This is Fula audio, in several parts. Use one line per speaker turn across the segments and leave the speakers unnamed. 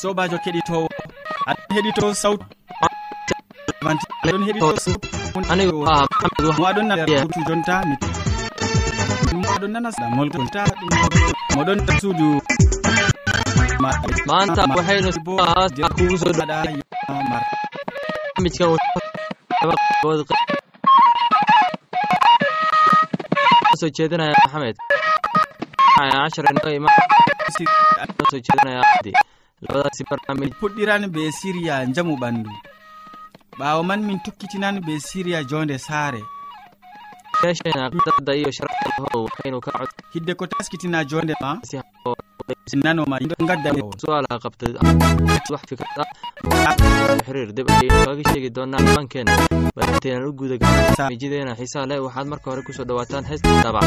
sobajo keɗitowo aɗon heɗito sawtu aɗon heɗito sawtuaɗon naaurtu jonta mi aɗon nana molta moɗon suudu
manta bo hayno kuuso soo jeedinaya maxamed ashar soo jeedinaya cabdi lawasi barnamij
puɗɗiran be siriya jamu ɓandu. Ɓawo man min tukkitinan be siriya jonde saare. Hidde ko taskitina jonde ma nanoma
ɗo gadda suaalaqabtaaxiriirdebaankenabatenanugudagajidena xiisaa leh waxaad marka hore kusoo dhawaataan heesta dabac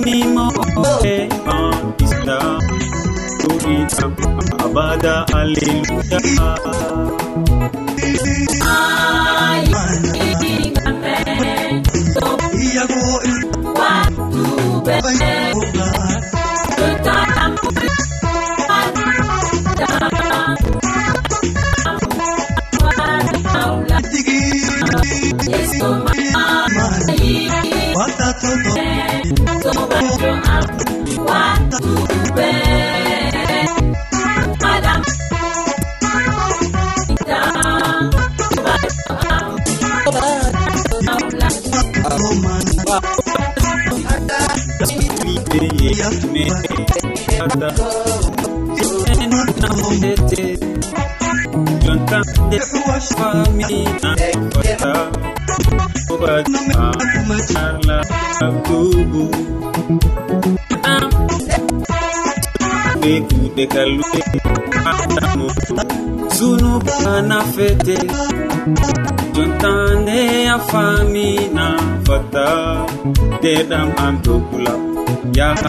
indimo e en islam ugitam abada alleluya be kuɗe kalluɗe atamo zunubana fete jontande a famina fata deɗam am dokula yaha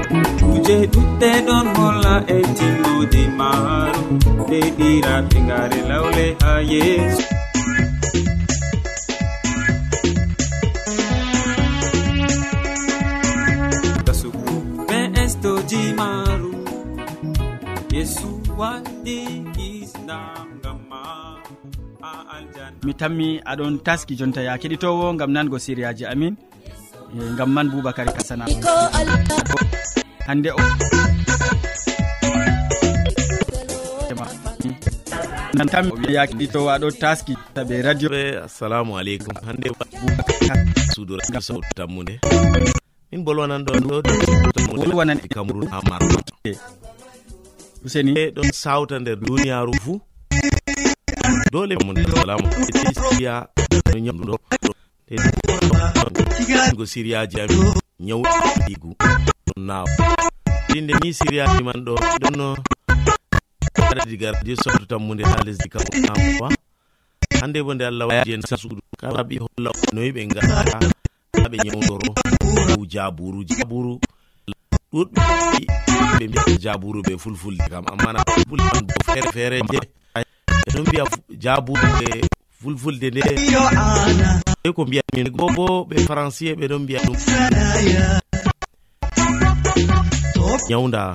kuuje ɗuɗɗe ɗon holla e timmude maaru. Nde ɗiraɓe ngare lawle ha yeeso. Gasugu be estoji maaru. Yesu waɗi islam ngam ma
mi tammi aɗon taski jonta ya keɗitowo gam nango siriyaji amin. E, gam man boubacary e kasana. hande o nantam o wiyaki ɗi to waɗo taski taɓe radio
ɓe assalamu aleykum hande suudora sawtu tammude min bolwanan ɗon
ɗowanan
cameron ha marma
useni
ɗon sawta nder duniyaru fuu dole siria no ñamɗo go siriyaji ami ñawɗigu ɗum nawa inde ni siriyaji man ɗo ɗonno aɗa diga radio softo tammude ha lesdi kamoa hande bo nde allah waji en sasuɗu kala ɓi holla noyi ɓe ngara ha ɓe ñawdoro dow jaburu jaburu ɗuɗɓe ɓe mbiya jaburu ɓe fulfulde kam amma na fulfulde man bo feere feere je ɓe ɗon mbiya jaburu ɓe fulfulde nde. Ko mbiyamin bo bo ɓe français ɓe ɗon mbiya ɗum. nyawnda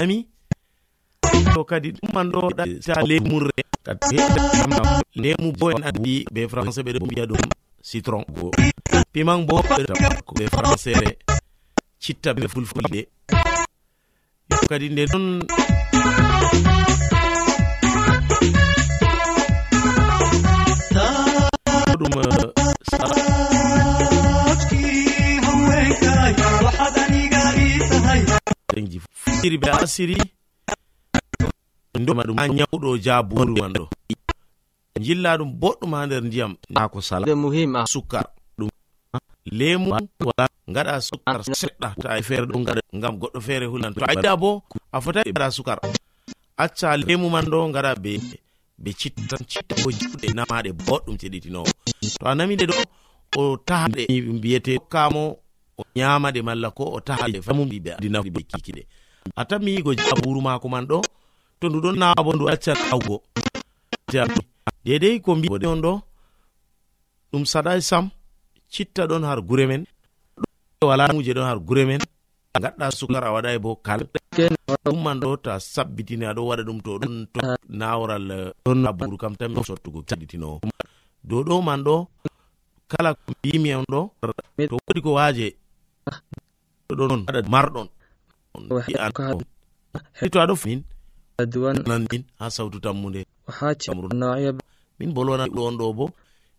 nami. To kadi ɗumman ɗo sa lemurre kadi lemu bo en andi ɓe français ɓeɗo mbiya ɗum citron go piman bo ɓeɗo ko ɓe françaire citta ɓe fulfulde. kadi nde noon ɗum ji firi ɓe asiri ndoma ɗum ha ñawɗo jaaburuman ɗo jilla ɗum boɗɗum ha nder ndiyam na ko
sala. Muhim
sukkar. sukka lemu wala gaɗa sukar seɗɗa. To a feere ɗo gaɗa ngam goɗɗo feere hulnan. To a yiɗa bo a fotai gaɗa sukar. Acca lemu man ɗo gaɗa be be cittan citta bo juɗe namaɗe boɗɗum ceɗitinowo to a namiɗe ɗo o tahaɗe mbiyete kamo o ñamaɗe malla ko o tahaɗe famu ɓe adinaɓe kikiɗe a tammi yigo jaburu mako man ɗo to ndu ɗon nawa bo ndu acca nawgo dedei ko mbi on ɗo ɗum saɗai sam citta ɗon har gure men. Walamuje ɗon har gure men. Gaɗɗa sukar a waɗai e bo kal. Umman ɗo ta sabbitini aɗo waɗa ɗum to ɗon to naworal ɗon aburu kam tan sottugo kiɗitinowo dow ɗo man ɗo kala mbimi en ɗo to wodi ko waje ɗon waɗa marɗon. To aɗo min nan min ha sawtu tammude min bolwana ɗo on ɗo bo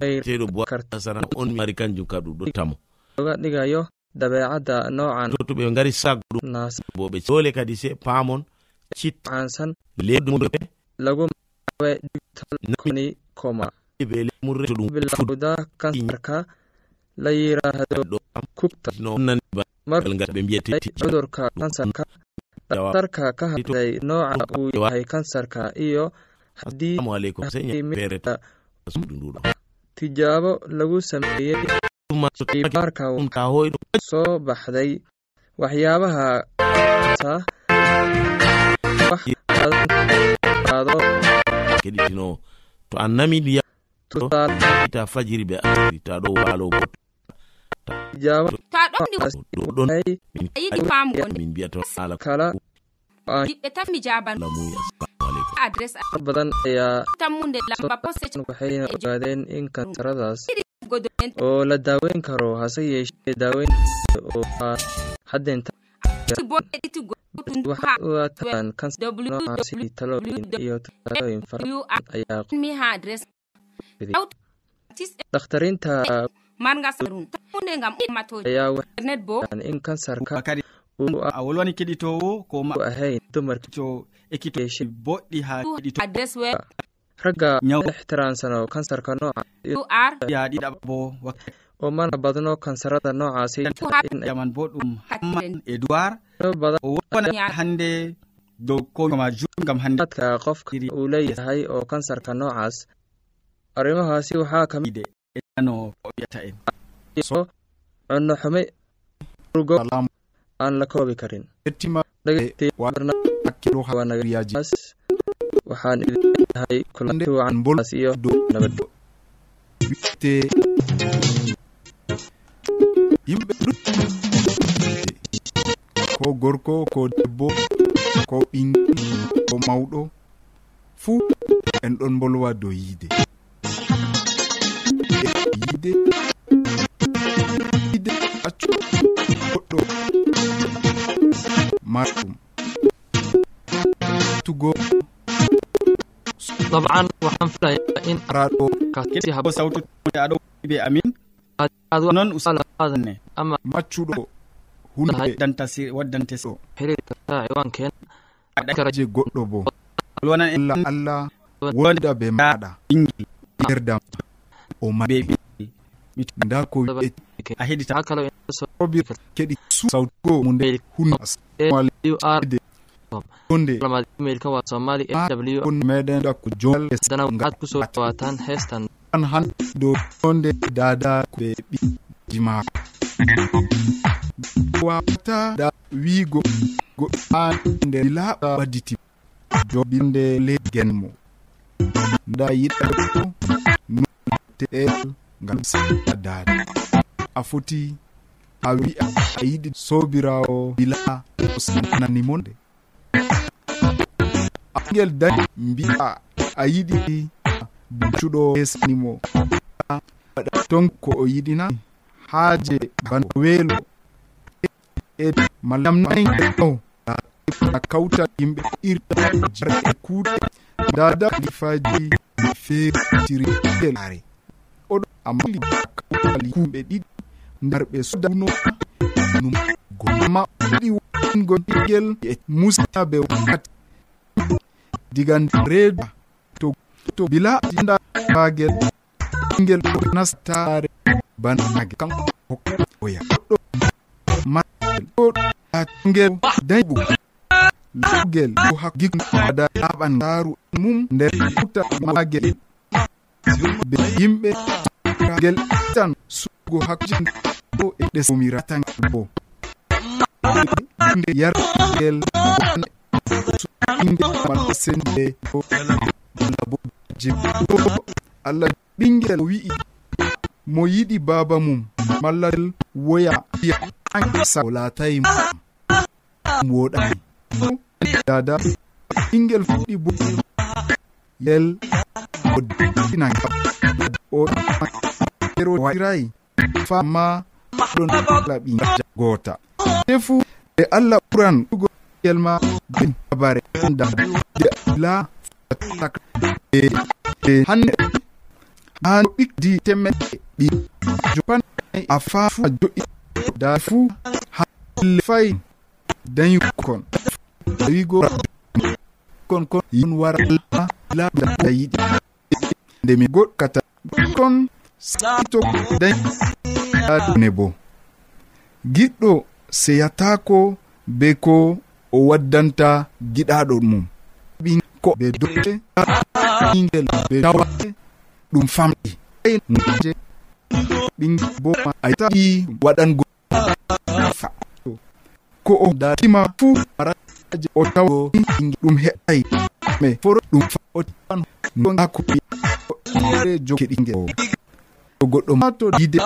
ceeɗo
bowacar
sana on mari kanjum ka ɗum ɗo tamo.
Oga ɗigayo dabeecadda noocan
to ɓe ngari sago ɗum. Bo ɓe dole kadi se paamon citansan leɗumoɓe
lagu mawe digtalni koma.
ɓe lemurreto ɗum.
Bilawda kansarka
layirahado kubta
margal
ngal ɓe mbiyete
cudurka kansarka daktarka ka hadlay nooca uu yahay kansarka iyo. Haddii
fereta sudu nduɗo
tijaabo lagu sameeyey soo baxday waxyaabaha
to a namidiyata fajiri ɓe aita ɗo waalo
ɗon
min mbiyata ala
kala
ɓiɓɓe tan mi jaban.
Lamuya
adres
badan ayaa
tammunde lamba postage
waxayna ogaadeen in kansaradaas oo la daaweyn karo hase yeeshee daaweyn oo aan haddeenwaxaataan kansarnooca si talooyin iyo talooyin fara ayaa
dhakhtariinta
ayaa waxaan in kansarka
a wolwani keɗitowo ko ma
a hay
tomarto ekkitoe boɗɗi ha keɗito
adres web
ragga
ñawtiransano
kansar ka nooca
yaɗiɗa bo
o mana badno kansarada noocaasi
yaman bo ɗum
haman edoird
o wona hannde dow koyoma ju gam
handedka qofka uu leeyahay oo kansarka noocaas arrimahaasi waxaa
kamide no yata en.
Cunno xume aan lakkoobi karin dhegeystayaawanaas e waxaan idinleeyahay kulanti wacan bolaas iyo
nabadgelyo yimɓe ko gorko ko debbo ko ɓingel ko mawɗo. Fuu en ɗon mbolwa dow yiide. Yiide yiide accu goɗɗo. marɗum tugo.
Taban wahanfilaya in.
Araɗo
kaketi
ha sawtu aɗo be amin. Non
usne
maccuɗo
hundewaddante so
je goɗɗo bo. Allah allah. Wonda be maɗa.
Ɓingel
erdam. O
maɓe
nda ko
a heɗita
kala
sobi keɗi sawtugo mu nde
hunde
jonde
email mailka wa somali aw
meɗen
ɗakko jongatkusowa tan hestan.
an han dow jonde dada ɓe ɓiji maako. Wawata da wiigo go an nde laaɓa ɓaditi jobinde leggen mo. Nda yiɗa noteɗel ngam sadare a foti a wi'a a yiɗi sobirawo bila sanani monde. Angel dañi mbi'a a yiɗi cuɗo esanimo waɗa ton ko o yiɗina haaje bana weelo. E mallam naio a kawta yimɓe irta irɗe e kuuɗe. Dada lifaji feetiri laare oɗo. Amali kali kumɓe ɗiɗi ndarɓe sudanuo goma ɗiɗi wongo ɓiggel e musa be wakkati. Diga reda to to bila jinda bagel ɓingel nastare banage kan hokkoya ɗo mael ɗo agel dayɓu lugel o hakkigada aɓan taru mum nder uta magel be yimɓe gel tan sugo hakkuji bo e ɗesomira tan bo nde yargel sende labojibo allah ɓingel wi'i mo yiɗi baba mum malla woya sao latayi woɗani dada ɓingel fuɗɗi bo yel o dinanga o waɗiray fama ɗon laɓi gota. Te e allah ɓuran ɗugo yel ma be dabare da de la tak e e hanne han ɓikdi temmeɗe ɓi jopan e, a fafu a joi da fu halle fay dañukon wigo kon kon yun wara laaɓa yiɗi nde mi goɗkata ton saito daɗune bo. Giɗɗo seyatako be ko o waddanta giɗaɗo mum. Ko be dote ɓingel be tawa ɗum famɗi. Je. Ɓingel bo ayi taɗi waɗango. Ko o datima fuu maraje o tawo ɗum heɓai me foro ɗum fa o tawan hakkuɓe jokeɗige to goɗɗo mato dide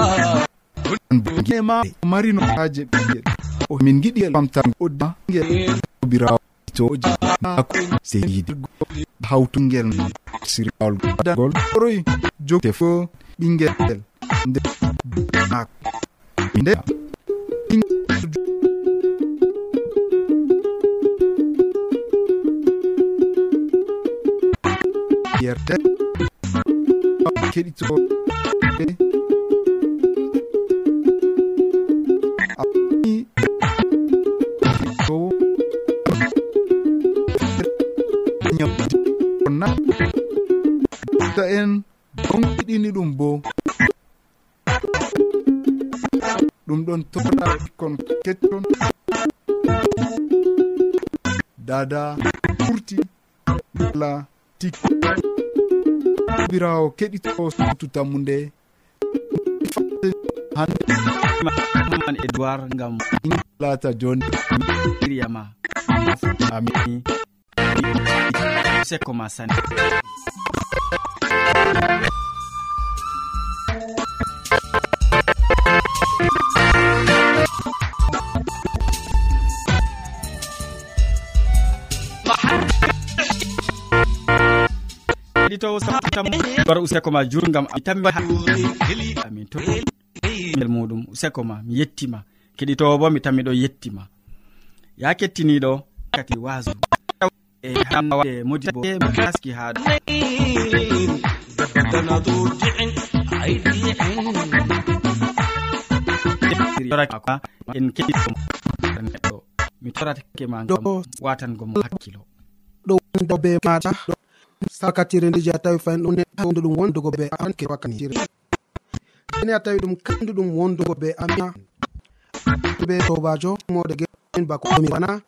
ma marino haje ɓiye o min giɗi famtagel ako se seyide hawtungel sirawol gol oroy jogte fo ɓingel nde nde yerte keɗito ta en gonkiɗini ɗum bo ɗum ɗon tora kon keccon. Dada kurti la tikki. sobirawo keɗito suutu tammude
handeman edoird gam
lata joni
miryama amin. Sekko ma sane. heɗitowo satamu wara useko ma jurgam amin to muɗum useko ma mi yettima keɗitowo bo mi tamiɗo yettima ya kettiniɗo kati waso e hae modibo e haski ha en keɗiɗo mi toratake ma watan gomo hakkilo.
ɗo
wonda be mata sakatire ndeji a tawi fayin ɗum neɗɗo ɗum wondugo be anke wakkatire. Ene a tawi ɗum kandu ɗum wondugo be amia be sobajo mode gen bako mi bana.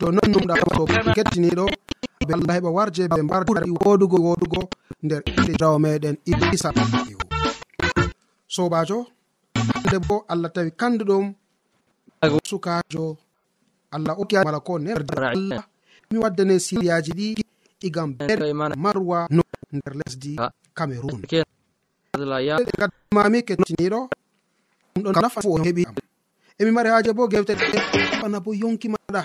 To non numɗa to kettiniɗo be allah heɓa warje ɓe mbar wodugo wodugo nder ɗe jawo meɗen isa sobajo hande bo allah tawi kanduɗum sukajo allah okiamala ko ner allah mi waddane siriyaji ɗi igam marwa no nder lesdi cameron mami kettiniɗo ɗum ɗon nafa o heɓi am. Emi mari haaje bo gewteana bo yonki maɗa.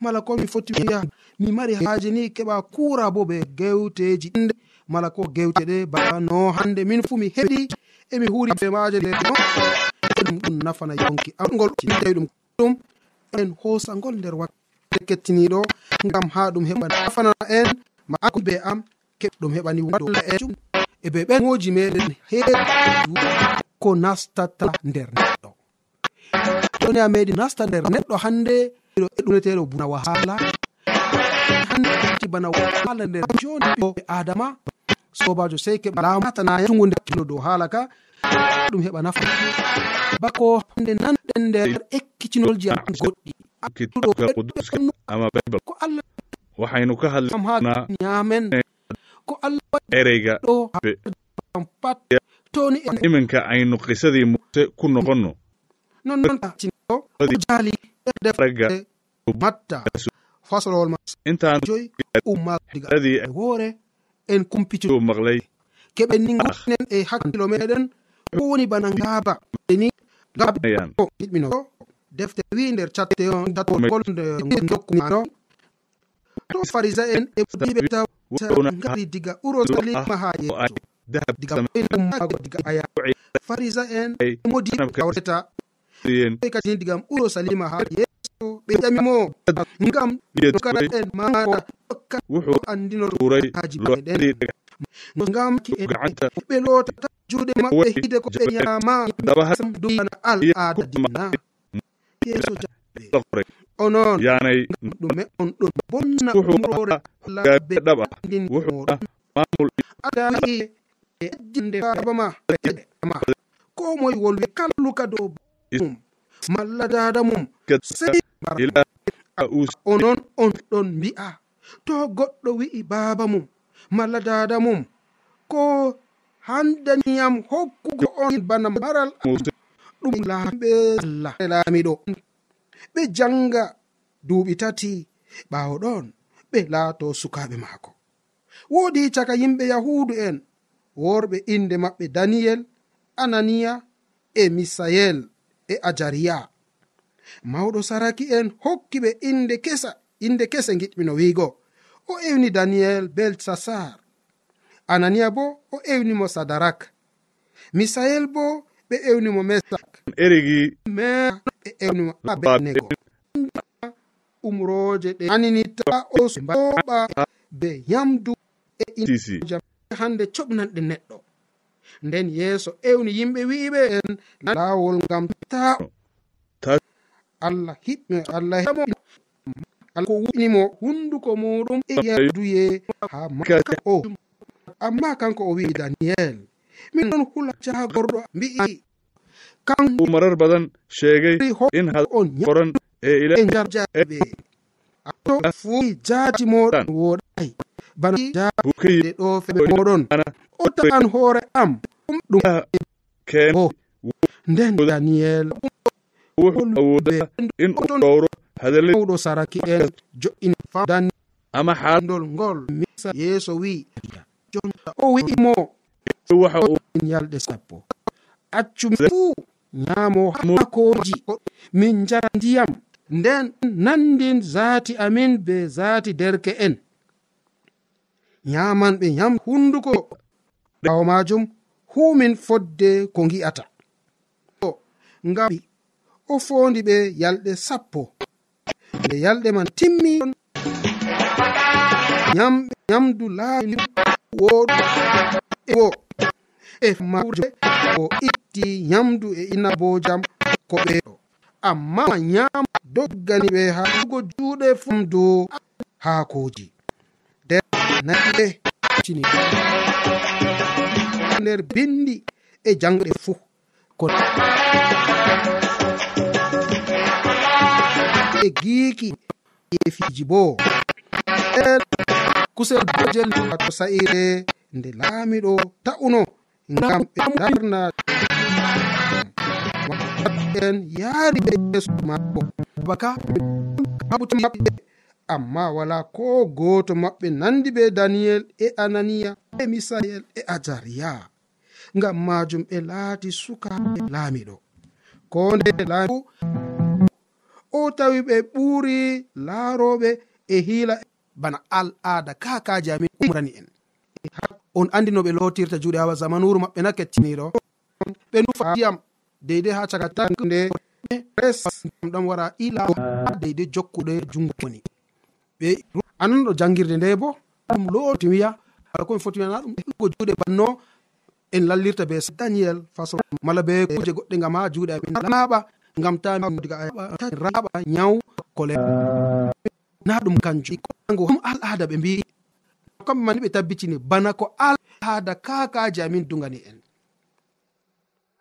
Mala ko mi foti wiya mi mari haaje ni keɓa kura bo be gewteji ɗinde mala ko gewte ɗe bano hande min fu mi heɓi emi huuri be maaje ɗum ɗum nafana yonki amgol tawi ɗum ɗum en hoosangol nder wakki kettiniɗo ngam ha ɗum heɓa nafana en ma akko be am keɓ ɗum heɓani walla en e be e ɓengoji meɗen heeɗu ko nastata nder neɗɗo. Joni a meɗi nasta nder neɗɗo hande ɗo e eɗuneteɗo buna wahala hanneti bana wahala nder joni e ɓe adama sobajo sey keɓa lamatana yatugu nderno dow haala ka ɗum heɓa nafa bako hande nanɗen nder ekkitinolji am goɗɗi.
ama bible waxaynu ka
hadlaereyga
iminka aynu qisadii muuse ku noqonno. Maqlay.
Keɓe ningonen ah. e hakkilo meɗen. Woni bana ngaaba. Eni gaɓiɗmino defte wi nder catte on tatpol dokkumano to farisa en e ɓe tawgari diga urosalima ha
yeso
diga mago diga aya. Farisa en e modi kawreta kadin digam urosalima ha yeso ɓe ƴamimo ngam kara en mata dokka
andinoray
haji meɗen ngam ki en ɓe lootata juuɗe maɓɓe hide ko ɓe ñaama
dum
al aada dina yeeso jaɓɓe. O noon
yanay
ɗume on ɗon bonna umrore
laɓe
ɗaɓa.
Wuxuɗa maamul
adaaye e ejjinde faabama ma. Ko moye wolwi kalluka dow mum. Malla dada mum. Sey o noon on ɗon mbi'a. To goɗɗo wi'i baaba mum. Malla dada mum. Ko handaniyam hokkugo on. Bana maral laɓe allah. Laamiɗo ɓe janga duuɓi tati. Ɓaawo ɗon ɓe laato sukaaɓe maako. Woodi caka yimɓe yahuudu en. Worɓe inde maɓɓe daniyel ananiya e misayel e ajariya. Mawɗo saraki en hokki ɓe inde kesa inde kese giɗmino wiigo. O ewni daniyel belsasar. Ananiya bo o ewnimo sadarak. Misael bo ɓe ewnimo mesak
erigi.
Me ɓe ewnimo abenego umroje ɗe aninita o mbaɓa be yamdu e injam hande coɓnanɗe neɗɗo. Nden yeeso ewni yimɓe wi'iɓe en laawol ngam ta allah hiɓɓe allah heɓo. Allah ko winimo hunduko muɗum e yaduye ha maka o amma kanko o wi'i daniyel min ɗon hula jagorɗo mbi'i. Kan
umarar badan sheegay in
haon
qoran
e ile jarjaɓe ato fuu jaaji moɗon woɗay. Bana
jabukeyiɗe
ɗo fee moɗon. O taan hoore am. Ɗum ɗum keo nden daniyel
wuxuawooda in u dhowro hadale
mawɗo saraki en. Jo'ini fadan
ama
haadol ngol misa yeeso wi. Jonta o wi'imo
waxa
min yalɗe sappo. Accumi fuu nyaamo hakoji min jara ndiyam. Nden nandin zaati amin be zaati derke en. Derke'en nyamanɓe yam hunduko ɓawo majum humin fodde ko ngi'ata. Ngam o fondi ɓe yalɗe sappo. Nde yalɗe man timmi. Nyamdu laawoɗo wo. E maje o itti nyamdu e inabojam ko ɓeɗo amma nyam doggani ɓe haago juuɗe fum dow haakoji. Nder nae tini. Nder bindi e jangɗe fuu. Ko e giiki e fiji boo kusel bojel wato sa'ire nde laamiɗo ta'uno ngam ɓe darna en yaari ɓe yeeso maako baka haɓutu maɓɓe amma wala ko gooto maɓɓe nandi be daniyel e ananiya e misael e ajariya ngam majum ɓe laati sukaɓe laamiɗo. Ko nde laami o tawi ɓe ɓuuri laaroɓe e hiila e bana al aada kakaji amin umrani en. on andi no ɓe lotirta juuɗe ha zamanuru maɓɓe na kettiniɗo ɓe nufa ndiyam deydey ha caka tande resam ɗam wara ila deydey jokkuɗe jungo woni. Ɓe anan ɗo jangirde nde bo ɗum loti wiya ala komi foti wiyana ɗum ɗugo juuɗe banno en lallirta be daniel façon mala be kuje goɗɗe gam ha juuɗe amin. Laaɓa gam ta diga raɓa ñaw kole. Na ɗum kanjum ango ɗum al ada ɓe mbi kamɓe mani ɓe tabbitini bana ko alhaada kakaji amin dugani en.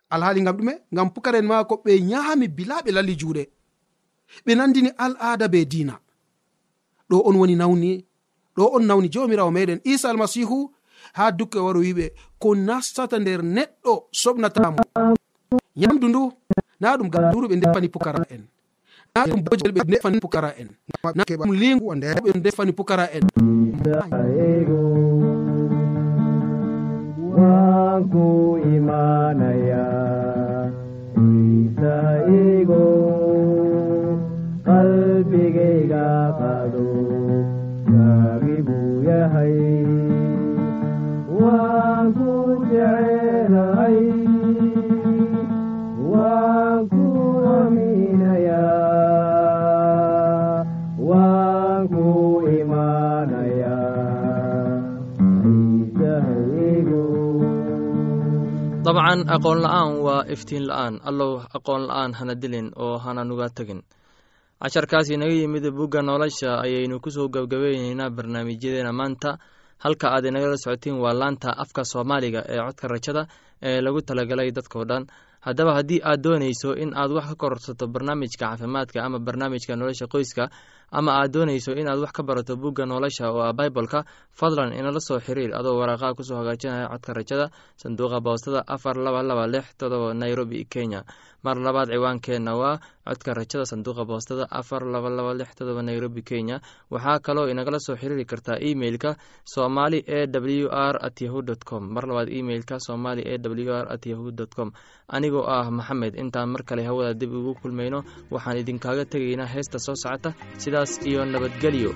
Alhaali gam ɗume gam pukaren maako ɓe nyaami bila ɓe lalli juuɗe. Ɓe nandini al'aada be diina. Ɗo on woni nawni ɗo on nawni jomirawo meɗen isa almasihu ha dukke waro wiɓe ko nastata nder neɗɗo soɓnatamo yamdu ndu na ɗum gaduru ɓe defani pukara en. Na ɗum bojel ɓe defani pukara en. Ɗum lingu nder ɓe defani pukara en.
Wow.
dabcan aqoon la-aan waa iftiin la-aan. Allow aqoon la-aan hana dilin oo hana nuga tegin casharkaas inaga yimid bugga nolosha ayaynu kusoo gabgabayneynaa barnaamijyadeena maanta. Halka aad inagala socotiin waa laanta afka soomaaliga ee codka rajada ee lagu talagalay dadkao dhan. haddaba haddii aad doonayso in aad wax ka kororsato barnaamijka caafimaadka ama barnaamijka nolosha qoyska ama aad doonayso inaad wax ka barato bugga nolosha oo ah baibolka fadlan inala soo xiriir. Adoo waraaqaha kusoo hagaajinaya codka rajada sanduuqa boostada afar laba laba lix todoba nairobi kenya. mar labaad ciwaankeenna waa codka rajada sanduuqa boostada afar laba laba lix todoba nairobi kenya waxaa kaloo inagala soo xiriiri kartaa emeilka somali e w r at yahu dt com mar labaad emeilka somali e w r at yahu dt com anigoo ah maxamed intaan mar kale hawada dib ugu kulmayno waxaan idinkaaga tegaynaa heesta soo socota sidaas iyo nabadgelyo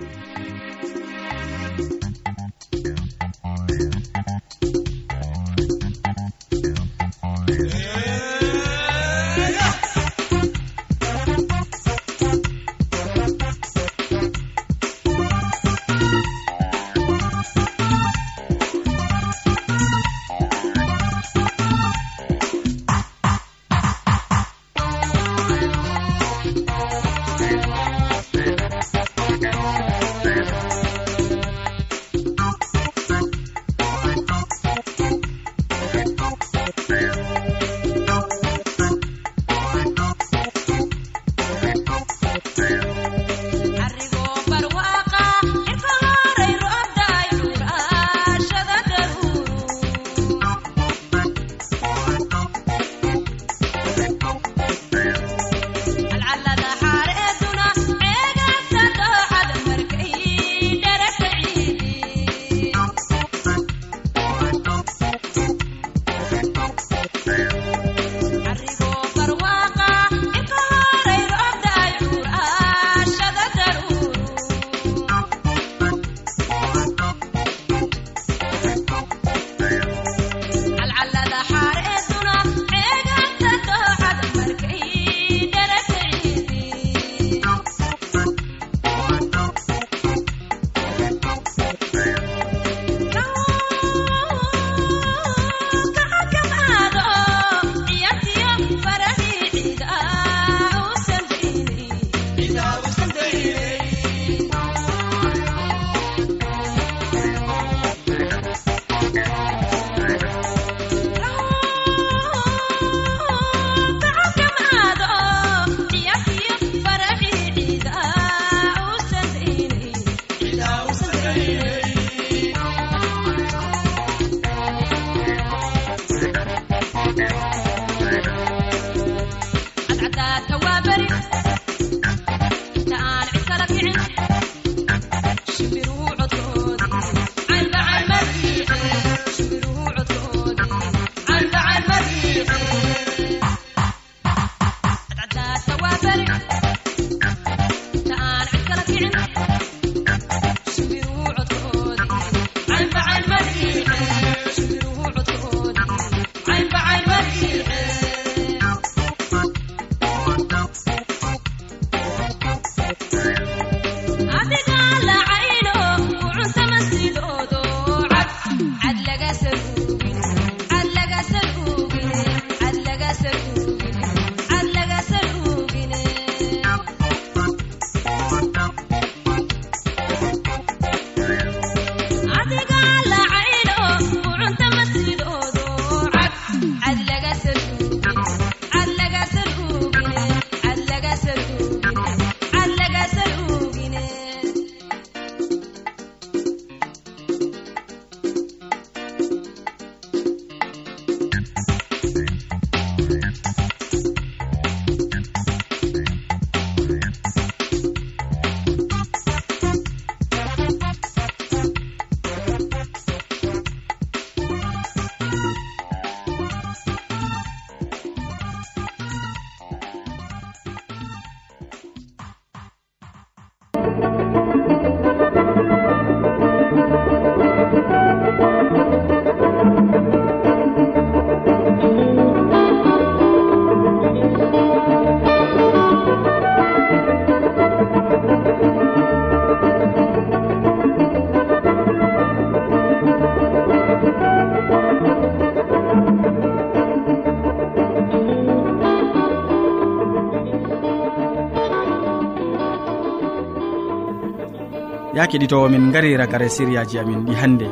ya keɗitowo min gari ragare siriyaji amin ɗi hannde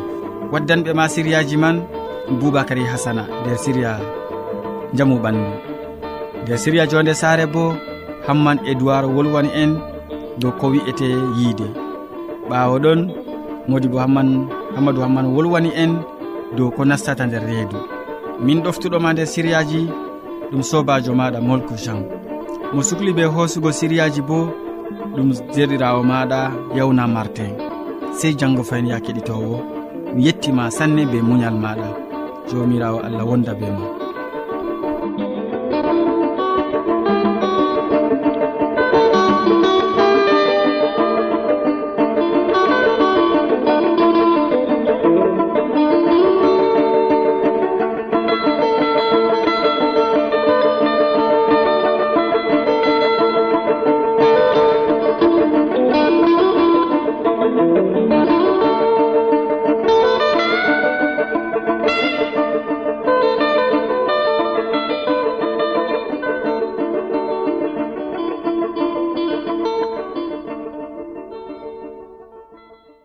waddanɓe ma siriyaji man boubacary hasana nder siriya jamu ɓandu nder siriya jonde saare bo hamman edoird wolwani en dow ko wi'ete yiide. Ɓawo ɗon modi bo hamman hammadou hamman wolwani en dow ko nastata nder reedu. Min ɗoftuɗoma nder siriyaji ɗum sobajo maɗa molko jean. Mo sukli be hoosugo siriyaji bo ɗum derɗirawo maɗa yawna martin sey janggo fayin ya keɗitowo. Mi yettima sanne be muñal maɗa. Jomirawo allah wonda be ma.